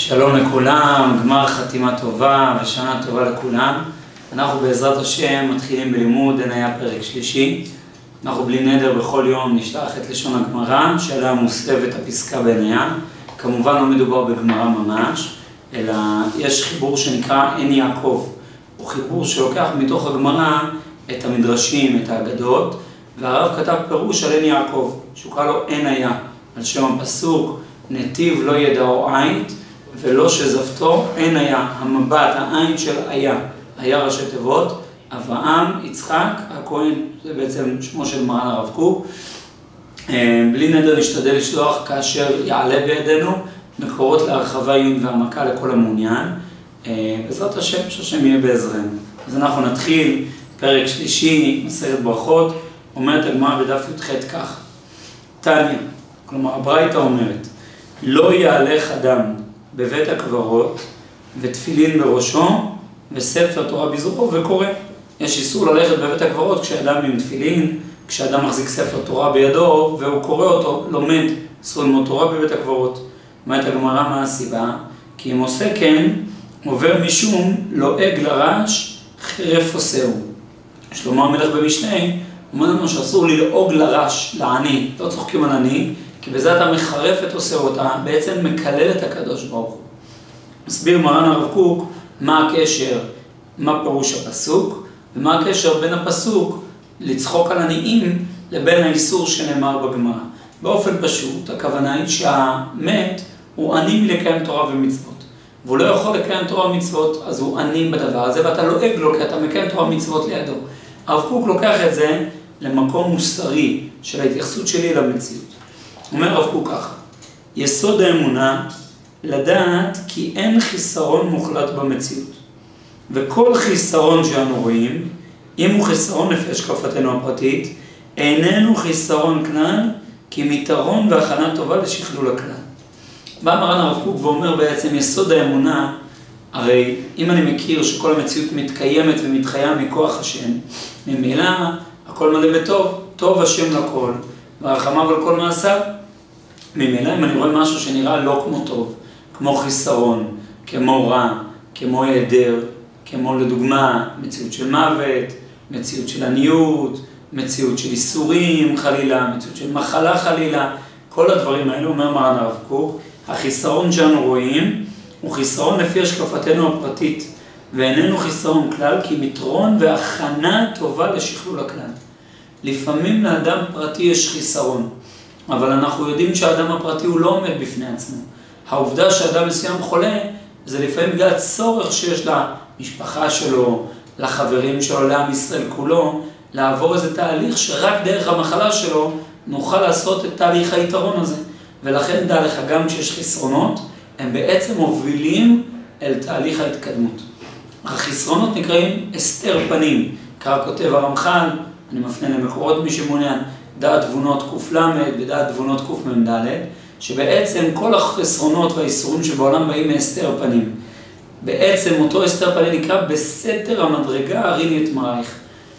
שלום לכולם, גמר חתימה טובה ושנה טובה לכולם. אנחנו בעזרת השם מתחילים בלימוד עניה פרק שלישי. אנחנו בלי נדר בכל יום נשלח את לשון הגמרא, שעליה מוסבת הפסקה בעניה. כמובן לא מדובר בגמרא ממש, אלא יש חיבור שנקרא עין יעקב. הוא חיבור שלוקח מתוך הגמרא את המדרשים, את האגדות, והרב כתב פירוש על עין יעקב, שהוא קרא לו עין היה, על שם הפסוק, נתיב לא ידעו עין. ולא שזפתו, אין היה, המבט, העין של היה, היה ראשי תיבות, אברהם, יצחק, הכהן, זה בעצם שמו של מרן הרב קוק. אה, בלי נדר נשתדל לשלוח כאשר יעלה בידינו מקורות להרחבה עיון והעמקה לכל המעוניין. אה, בעזרת השם, שהשם יהיה בעזרנו. אז אנחנו נתחיל, פרק שלישי, מסכת ברכות, אומרת הגמרא בדף י"ח כך, תניא, כלומר הברייתא אומרת, לא יהלך אדם בבית הקברות, ותפילין בראשו, וספר תורה בזרועו וקורא. יש איסור ללכת בבית הקברות כשאדם עם תפילין, כשאדם מחזיק ספר תורה בידו, והוא קורא אותו, לומד, אסור ללמוד תורה בבית הקברות. אומרת הגמרא מה הסיבה? כי אם עושה כן, עובר משום לועג לרש, חרף עושהו. שלמה המלך במשנה, אומר לנו שאסור ללעוג לרש, לעני, לא צוחקים על עני, כי בזה אתה מחרף את עושה אותה, בעצם מקלל את הקדוש ברוך הוא. מסביר מרן הרב קוק מה הקשר, מה פירוש הפסוק, ומה הקשר בין הפסוק לצחוק על עניים לבין האיסור שנאמר בגמרא. באופן פשוט, הכוונה היא שהמת הוא עני מלקיים תורה ומצוות. והוא לא יכול לקיים תורה ומצוות, אז הוא עני בדבר הזה, ואתה לועג לו כי אתה מקיים תורה ומצוות לידו. הרב קוק לוקח את זה למקום מוסרי של ההתייחסות שלי למציאות. אומר הרב קוק ככה, יסוד האמונה, לדעת כי אין חיסרון מוחלט במציאות. וכל חיסרון שאנו רואים, אם הוא חיסרון לפי השקפתנו הפרטית, איננו חיסרון כלל, כי מיתרון והכנה טובה לשכלול הכלל. בא מרן הרב קוק ואומר בעצם יסוד האמונה, הרי אם אני מכיר שכל המציאות מתקיימת ומתחיה מכוח השם, ממילא הכל מלא בטוב, טוב השם לכל, והרחמיו על כל מעשיו. ממילא אם אני רואה משהו שנראה לא כמו טוב, כמו חיסרון, כמו רע, כמו היעדר, כמו לדוגמה מציאות של מוות, מציאות של עניות, מציאות של איסורים חלילה, מציאות של מחלה חלילה, כל הדברים האלו, אומר מרן הרב קוק, החיסרון שאנו רואים הוא חיסרון לפי השקפתנו הפרטית, ואיננו חיסרון כלל, כי מתרון והכנה טובה לשכלול הכלל. לפעמים לאדם פרטי יש חיסרון. אבל אנחנו יודעים שהאדם הפרטי הוא לא עומד בפני עצמו. העובדה שאדם מסוים חולה, זה לפעמים בגלל הצורך שיש למשפחה שלו, לחברים שלו, לעם ישראל כולו, לעבור איזה תהליך שרק דרך המחלה שלו נוכל לעשות את תהליך היתרון הזה. ולכן דע לך, גם כשיש חסרונות, הם בעצם מובילים אל תהליך ההתקדמות. החסרונות נקראים הסתר פנים, כך כותב הרמח"ל, אני מפנה למקורות מי שמעוניין, דעת תבונות קל ודעת תבונות קמ"ד, שבעצם כל החסרונות והאיסורים שבעולם באים מהסתר פנים. בעצם אותו הסתר פנים נקרא בסתר המדרגה הריני את מרייך.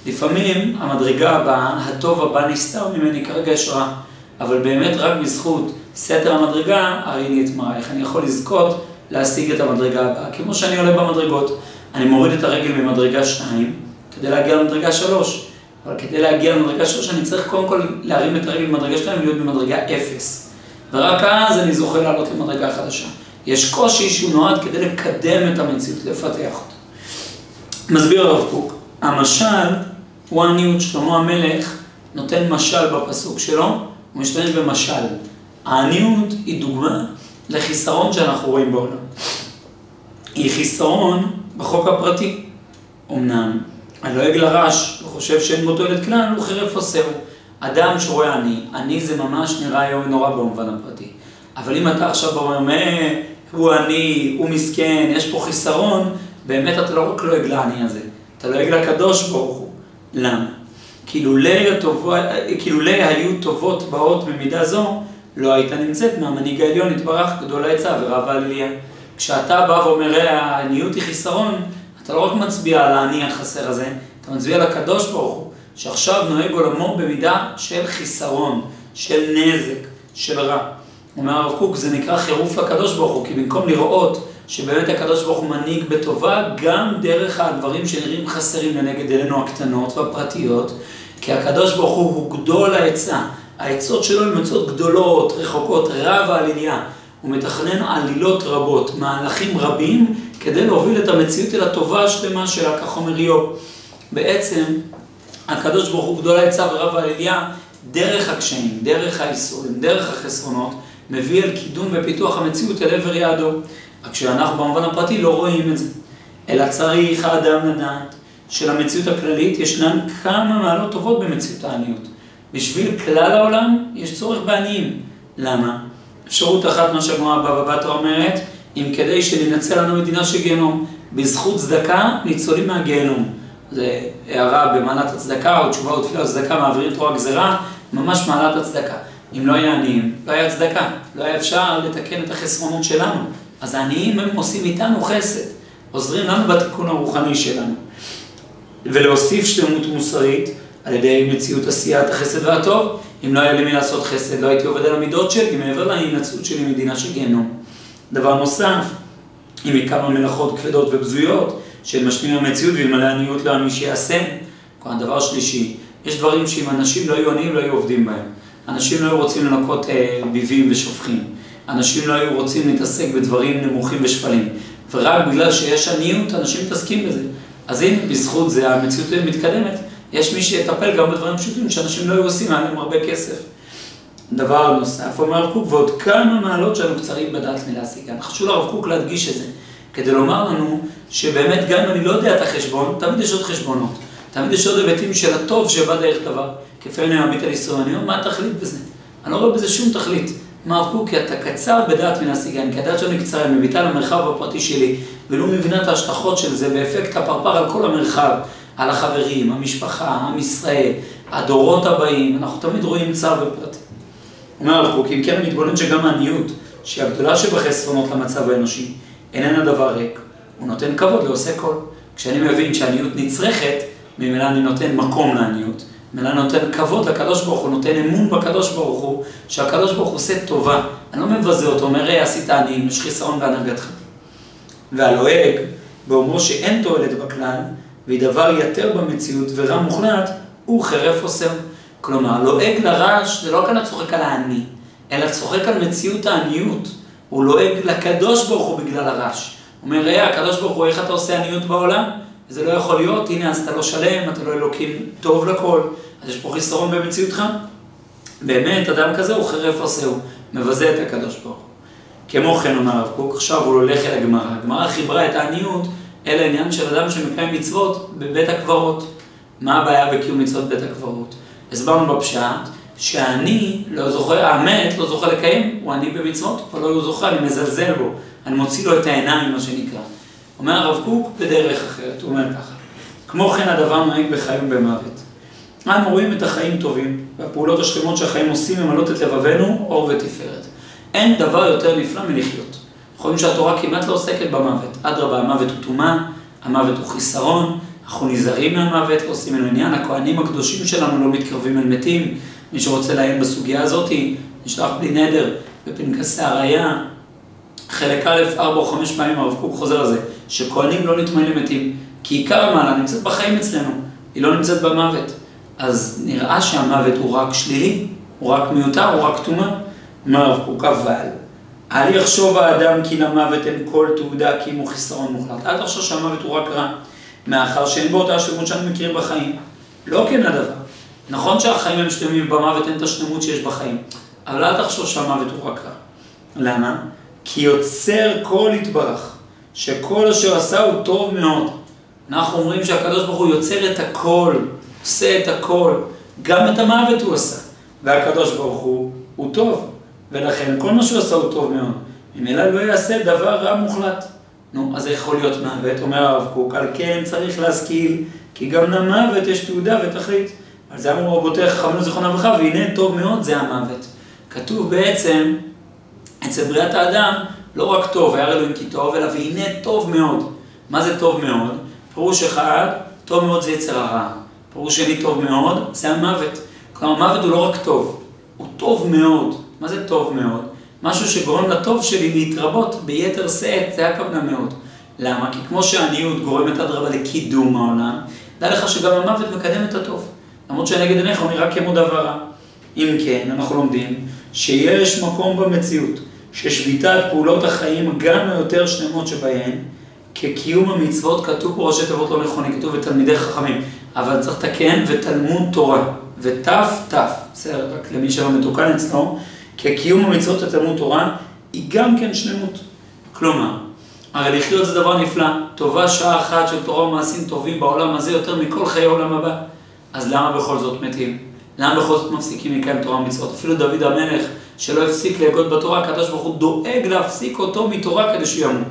לפעמים המדרגה הבאה, הטוב הבא נסתר ממני כרגע יש רע, אבל באמת רק בזכות סתר המדרגה הריני את מרייך. אני יכול לזכות להשיג את המדרגה הבאה. כמו שאני עולה במדרגות, אני מוריד את הרגל ממדרגה 2 כדי להגיע למדרגה 3. אבל כדי להגיע למדרגה שלוש, אני צריך קודם כל להרים את הרגל במדרגה שלהם ולהיות במדרגה אפס. ורק אז אני זוכה לעלות למדרגה חדשה. יש קושי שהוא נועד כדי לקדם את המציאות, לפתח אותה. מסביר הרב קוק, המשל הוא עניות, שלמה המלך נותן משל בפסוק שלו, הוא משתמש במשל. העניות היא דוגמה לחיסרון שאנחנו רואים בעולם. היא חיסרון בחוק הפרטי. אמנם הלועג לרש וחושב שאין בו תועלת כלל, הוא חרף עושהו. אדם שרואה עני, עני זה ממש נראה היום נורא במובן הפרטי. אבל אם אתה עכשיו אומר, הוא עני, הוא מסכן, יש פה חיסרון, באמת אתה לא רק לועג לעני הזה, אתה לועג לקדוש ברוך הוא. למה? כי לולא היו טובות באות במידה זו, לא היית נמצאת מהמנהיג העליון יתברך גדול העצה ורב העלייה. כשאתה בא ואומר, העניות היא חיסרון, אתה לא רק מצביע על האני החסר הזה, אתה מצביע על הקדוש ברוך הוא, שעכשיו נוהג עולמו במידה של חיסרון, של נזק, של רע. אומר הרב קוק, זה נקרא חירוף לקדוש ברוך הוא, כי במקום לראות שבאמת הקדוש ברוך הוא מנהיג בטובה, גם דרך הדברים שנראים חסרים לנגד עינינו הקטנות והפרטיות, כי הקדוש ברוך הוא הוא גדול העצה. העצות שלו הן עצות גדולות, רחוקות, רב העלייה. הוא מתכנן עלילות רבות, מהלכים רבים, כדי להוביל את המציאות אל הטובה השלמה שלה, כך אומר איוב. בעצם, הקדוש ברוך הוא גדול העצה ורב העלייה, דרך הקשיים, דרך האיסורים, דרך החסרונות, מביא אל קידום ופיתוח המציאות אל עבר יעדו. רק שאנחנו במובן הפרטי לא רואים את זה. אלא צריך האדם לדעת שלמציאות הכללית ישנן כמה מעלות טובות במציאות העניות. בשביל כלל העולם יש צורך בעניים. למה? אפשרות אחת, מה שהגמרא בבא בתרא אומרת, אם כדי שננצל לנו מדינה של גיהנום, בזכות צדקה ניצולים מהגיהנום. זה הערה במעלת הצדקה, או תשובה או תפילה צדקה, מעבירים תורה גזירה, ממש מעלת הצדקה. אם לא היה עניים, לא היה צדקה, לא היה אפשר לתקן את החסרונות שלנו. אז העניים הם עושים איתנו חסד, עוזרים לנו בתיקון הרוחני שלנו. ולהוסיף שלמות מוסרית על ידי מציאות עשיית החסד והטוב. אם לא היה לי מי לעשות חסד, לא הייתי עובד על המידות שלי, מעבר להינצלות שלי מדינה של גיהנום. דבר נוסף, אם כמה מלאכות כבדות ובזויות, שמשמיעים המציאות ואלמלא עניות לא היה מי שיעשה. דבר שלישי, יש דברים שאם אנשים לא היו עניים, לא היו עובדים בהם. אנשים לא היו רוצים לנקות אה, ביבים ושופכים. אנשים לא היו רוצים להתעסק בדברים נמוכים ושפלים. ורק בגלל שיש עניות, אנשים מתעסקים בזה. אז הנה, בזכות זה המציאות מתקדמת. יש מי שיטפל גם בדברים פשוטים שאנשים לא היו עושים, היה להם הרבה כסף. דבר נוסף, אומר הרב קוק, ועוד כמה מעלות שאנו קצרים בדעת מלהשיגן. חשוב לרב קוק להדגיש את זה, כדי לומר לנו שבאמת גם אם אני לא יודע את החשבון, תמיד יש עוד חשבונות. תמיד יש עוד היבטים של הטוב שבא דרך דבר. כפי אני מביט על ישראל, אני אומר, מה התכלית בזה? אני לא רואה בזה שום תכלית. מה הרב קוק, כי אתה קצר בדעת מן כי הדעת שלנו קצרה, מביטה למרחב הפרטי שלי, ולא מבינה את ההשלכות של זה, באפקט הפרפר על כל המרחב, על החברים, המשפחה, עם ישראל, הדורות הבאים, אנחנו תמיד רואים צער ופרטי. אומר הרב קוק, אם כן מתבונן שגם העניות, שהיא הגדולה שבחסרונות למצב האנושי, איננה דבר ריק, הוא נותן כבוד לעושה כל. כשאני מבין שהעניות נצרכת, ממילא אני נותן מקום לעניות. אלא נותן כבוד לקדוש ברוך הוא, נותן אמון בקדוש ברוך הוא, שהקדוש ברוך הוא עושה טובה. אני לא מבזה אותו, אומר, ראה עשית עניים, יש חיסרון בהנהגתך. והלועג, באומרו שאין תועלת בכלל, והיא דבר יתר במציאות ורע מוחלט, הוא חרף עושה. כלומר, לועג לרש זה לא כאן הצוחק על העני, אלא צוחק על מציאות העניות. הוא לועג לקדוש ברוך הוא בגלל הרש. הוא אומר, ראה, הקדוש ברוך הוא, איך אתה עושה עניות בעולם? זה לא יכול להיות, הנה אז אתה לא שלם, אתה לא אלוקים טוב לכל, אז יש פה חיסרון במציאותך. באמת, אדם כזה הוא חרף עושהו, מבזה את הקדוש ברוך הוא. כמו כן אומר הרב קוק, עכשיו הוא הולך אל הגמרא. הגמרא חיברה את העניות אל העניין של אדם שמקיים מצוות בבית הקברות. מה הבעיה בקיום מצוות בית הקברות? הסברנו בפשט שאני לא זוכר, האמת לא זוכר לקיים, הוא עני במצוות, אבל לא זוכר, אני מזלזל בו, אני מוציא לו את העיניים, מה שנקרא. אומר הרב קוק בדרך אחרת, הוא אומר ככה, כמו כן הדבר נוהג בחיים ובמוות. אנו רואים את החיים טובים, והפעולות השלמות שהחיים עושים ממלאות את לבבנו אור ותפארת. אין דבר יותר נפלא מלחיות. אנחנו רואים שהתורה כמעט לא עוסקת במוות. אדרבה, המוות הוא טומאה, המוות הוא חיסרון, אנחנו נזהרים מהמוות, לא עושים ממנו עניין, הכהנים הקדושים שלנו לא מתקרבים אל מתים. מי שרוצה לעיין בסוגיה הזאת, נשלח בלי נדר בפנקסי הראייה, חלק א', ארבע או חמש פעמים הרב קוק חוזר על זה, שכהנים לא נטמאים למתים, כי עיקר המעלה נמצאת בחיים אצלנו, היא לא נמצאת במוות. אז נראה שהמוות הוא רק שלילי, הוא רק מיותר, הוא רק טומאה. אומר הרב קוק, אבל אל יחשוב האדם כי למוות אין כל תעודה כי אם הוא חיסרון מוחלט. אל תחשוב שהמוות הוא רק רע, מאחר שאין בו אותה השלמות שאנו מכירים בחיים. לא כן הדבר. נכון שהחיים הם שלמים ובמוות אין את השלמות שיש בחיים, אבל אל תחשוב שהמוות הוא רק רע. למה? כי יוצר כל יתברך, שכל אשר עשה הוא טוב מאוד. אנחנו אומרים שהקדוש ברוך הוא יוצר את הכל, עושה את הכל, גם את המוות הוא עשה. והקדוש ברוך הוא, הוא טוב, ולכן כל מה שהוא עשה הוא טוב מאוד. ממילא לא יעשה דבר רע מוחלט. נו, אז זה יכול להיות מוות, אומר הרב קוק, על כן צריך להשכיל, כי גם למוות יש תעודה ותכלית. על זה אמרו רבותיך חכמים זיכרונם לברכה, והנה טוב מאוד זה המוות. כתוב בעצם אצל בריאת האדם לא רק טוב, היה אלוהים כי טוב, אלא והנה טוב מאוד. מה זה טוב מאוד? פירוש אחד, טוב מאוד זה יצר הרע. פירוש שני טוב מאוד, זה המוות. כלומר, המוות הוא לא רק טוב, הוא טוב מאוד. מה זה טוב מאוד? משהו שגורם לטוב שלי להתרבות ביתר שאת, זה הכוונה מאוד. למה? כי כמו שהעניות גורמת אדרבה לקידום העולם, דע לך שגם המוות מקדם את הטוב. למרות שנגד עיניך הוא נראה כמו דבר רע. אם כן, אנחנו לומדים שיש מקום במציאות ששביתת פעולות החיים גם היותר שלמות שבהן, כקיום המצוות, כתוב פה ראשי תיבות לא נכונים, כתוב ותלמידי חכמים, אבל צריך לתקן ותלמוד תורה, ותף תף, בסדר, רק למי שלא מתוקן אצלו, כקיום המצוות ותלמוד תורה, היא גם כן שלמות. כלומר, הרי לחיות זה דבר נפלא, טובה שעה אחת של תורה ומעשים טובים בעולם הזה יותר מכל חיי העולם הבא. אז למה בכל זאת מתים? למה בכל זאת מפסיקים לקיים תורה ומצוות? אפילו דוד המלך, שלא הפסיק להגות בתורה, הקדוש ברוך הוא דואג להפסיק אותו מתורה כדי שהוא ימות.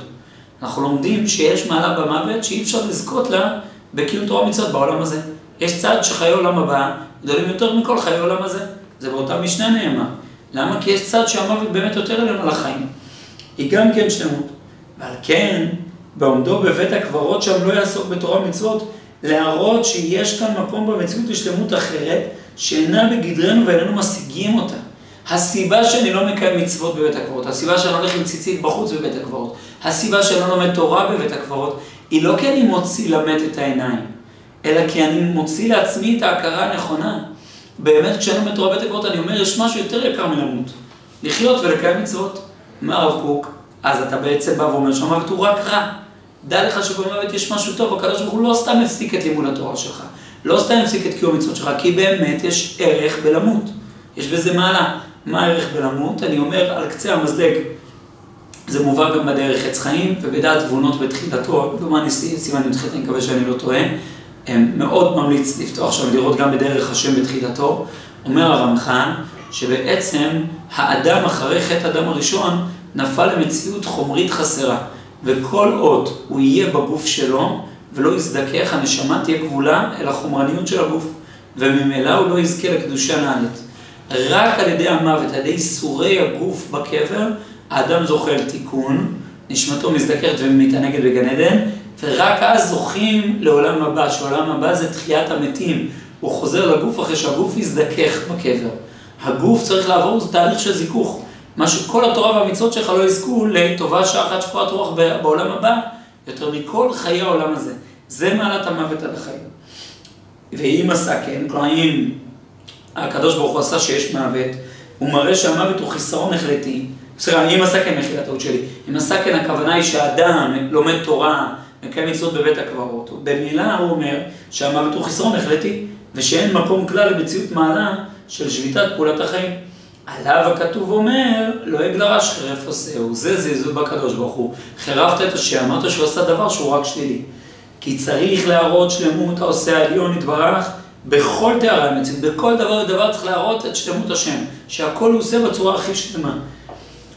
אנחנו לומדים שיש מעלה במוות שאי אפשר לזכות לה בקיום תורה ומצוות בעולם הזה. יש צד שחיי עולם הבא גדולים יותר מכל חיי עולם הזה. זה באותה משנה נאמר. למה? כי יש צד שהמוות באמת יותר עלינו לחיים. היא גם כן שלמות. ועל כן, בעומדו בבית הקברות שם לא יעסוק בתורה ומצוות, להראות שיש כאן מקום במציאות לשלמות אחרת, שאינה בגדרנו ואיננו משיגים אותה. הסיבה שאני לא מקיים מצוות בבית הקברות, הסיבה שאני הולך עם ציצית בחוץ בבית הקברות, הסיבה שאני לא לומד תורה בבית הקברות, היא לא כי אני מוציא למת את העיניים, אלא כי אני מוציא לעצמי את ההכרה הנכונה. באמת, כשאני לומד תורה בבית הקברות, אני אומר, יש משהו יותר יקר מלמות. לחיות ולקיים מצוות. מה הרב קוק? אז אתה בעצם בא ואומר שהמוות הוא רק רע. דע לך שבמוות יש משהו טוב, הקדוש ברוך הוא לא סתם הפסיק את לימוד התורה שלך, לא סתם הפסיק את קיום המצוות שלך, כי באמת יש ערך בלמות. יש בזה מעלה. מה הערך בלמות? אני אומר על קצה המזלג. זה מובא גם בדרך עץ חיים ובדעת תבונות בתחילתו, דומני סימן י"ח, אני מקווה שאני לא טועה. מאוד ממליץ לפתוח שם, לראות גם בדרך השם בתחילתו. אומר הרמח"ן, שבעצם האדם אחרי חטא אדם הראשון נפל למציאות חומרית חסרה. וכל עוד הוא יהיה בגוף שלו ולא יזדכך, הנשמה תהיה גבולה אל החומרניות של הגוף, וממילא הוא לא יזכה לקדושה נעלית. רק על ידי המוות, על ידי איסורי הגוף בקבר, האדם זוכה לתיקון, נשמתו מזדקרת ומתענגת בגן עדן, ורק אז זוכים לעולם הבא, שעולם הבא זה תחיית המתים. הוא חוזר לגוף אחרי שהגוף יזדכך בקבר. הגוף צריך לעבור, תהליך של זיכוך. מה שכל התורה והמצוות שלך לא יזכו לטובה שעה אחת שפורת רוח בעולם הבא, יותר מכל חיי העולם הזה. זה מעלת המוות על החיים. ואם עשה כן, כלומר אם הקדוש ברוך הוא עשה שיש מוות, הוא מראה שהמוות הוא חיסרון החלטי. בסדר, אם עשה כן מחילה טעות שלי, אם עשה כן הכוונה היא שאדם לומד תורה, מקיים מצוות בבית הקברות, במילה הוא אומר שהמוות הוא חיסרון החלטי, ושאין מקום כלל למציאות מעלה של שביתת פעולת החיים. עליו הכתוב אומר, לא יגלרש חרף עושהו, זה זלזול בקדוש ברוך הוא. חירבת את השם, אמרת שהוא עשה דבר שהוא רק שלילי. כי צריך להראות שלמות העושה העליון יתברך בכל תארי המציאות, בכל דבר ודבר צריך להראות את שלמות השם, שהכל הוא עושה בצורה הכי שלמה.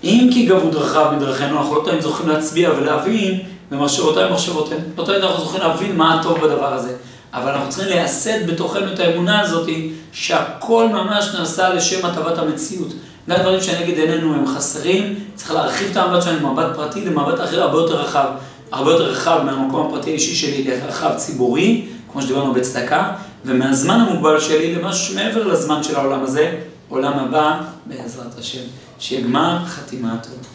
אם כי גבו דרכיו מדרכינו, אנחנו לא תמיד זוכים להצביע ולהבין במחשבותיי ומחשבותינו. לא תמיד אנחנו זוכים להבין מה הטוב בדבר הזה. אבל אנחנו צריכים לייסד בתוכנו את האמונה הזאת שהכל ממש נעשה לשם הטבת המציאות. גם דברים שנגד עינינו הם חסרים, צריך להרחיב את המבט שלנו ממבט פרטי למבט אחר הרבה יותר רחב. הרבה יותר רחב מהמקום הפרטי האישי שלי לרחב ציבורי, כמו שדיברנו בצדקה, ומהזמן המוגבל שלי למשהו שמעבר לזמן של העולם הזה, עולם הבא, בעזרת השם. שיהיה גמר חתימה טובה.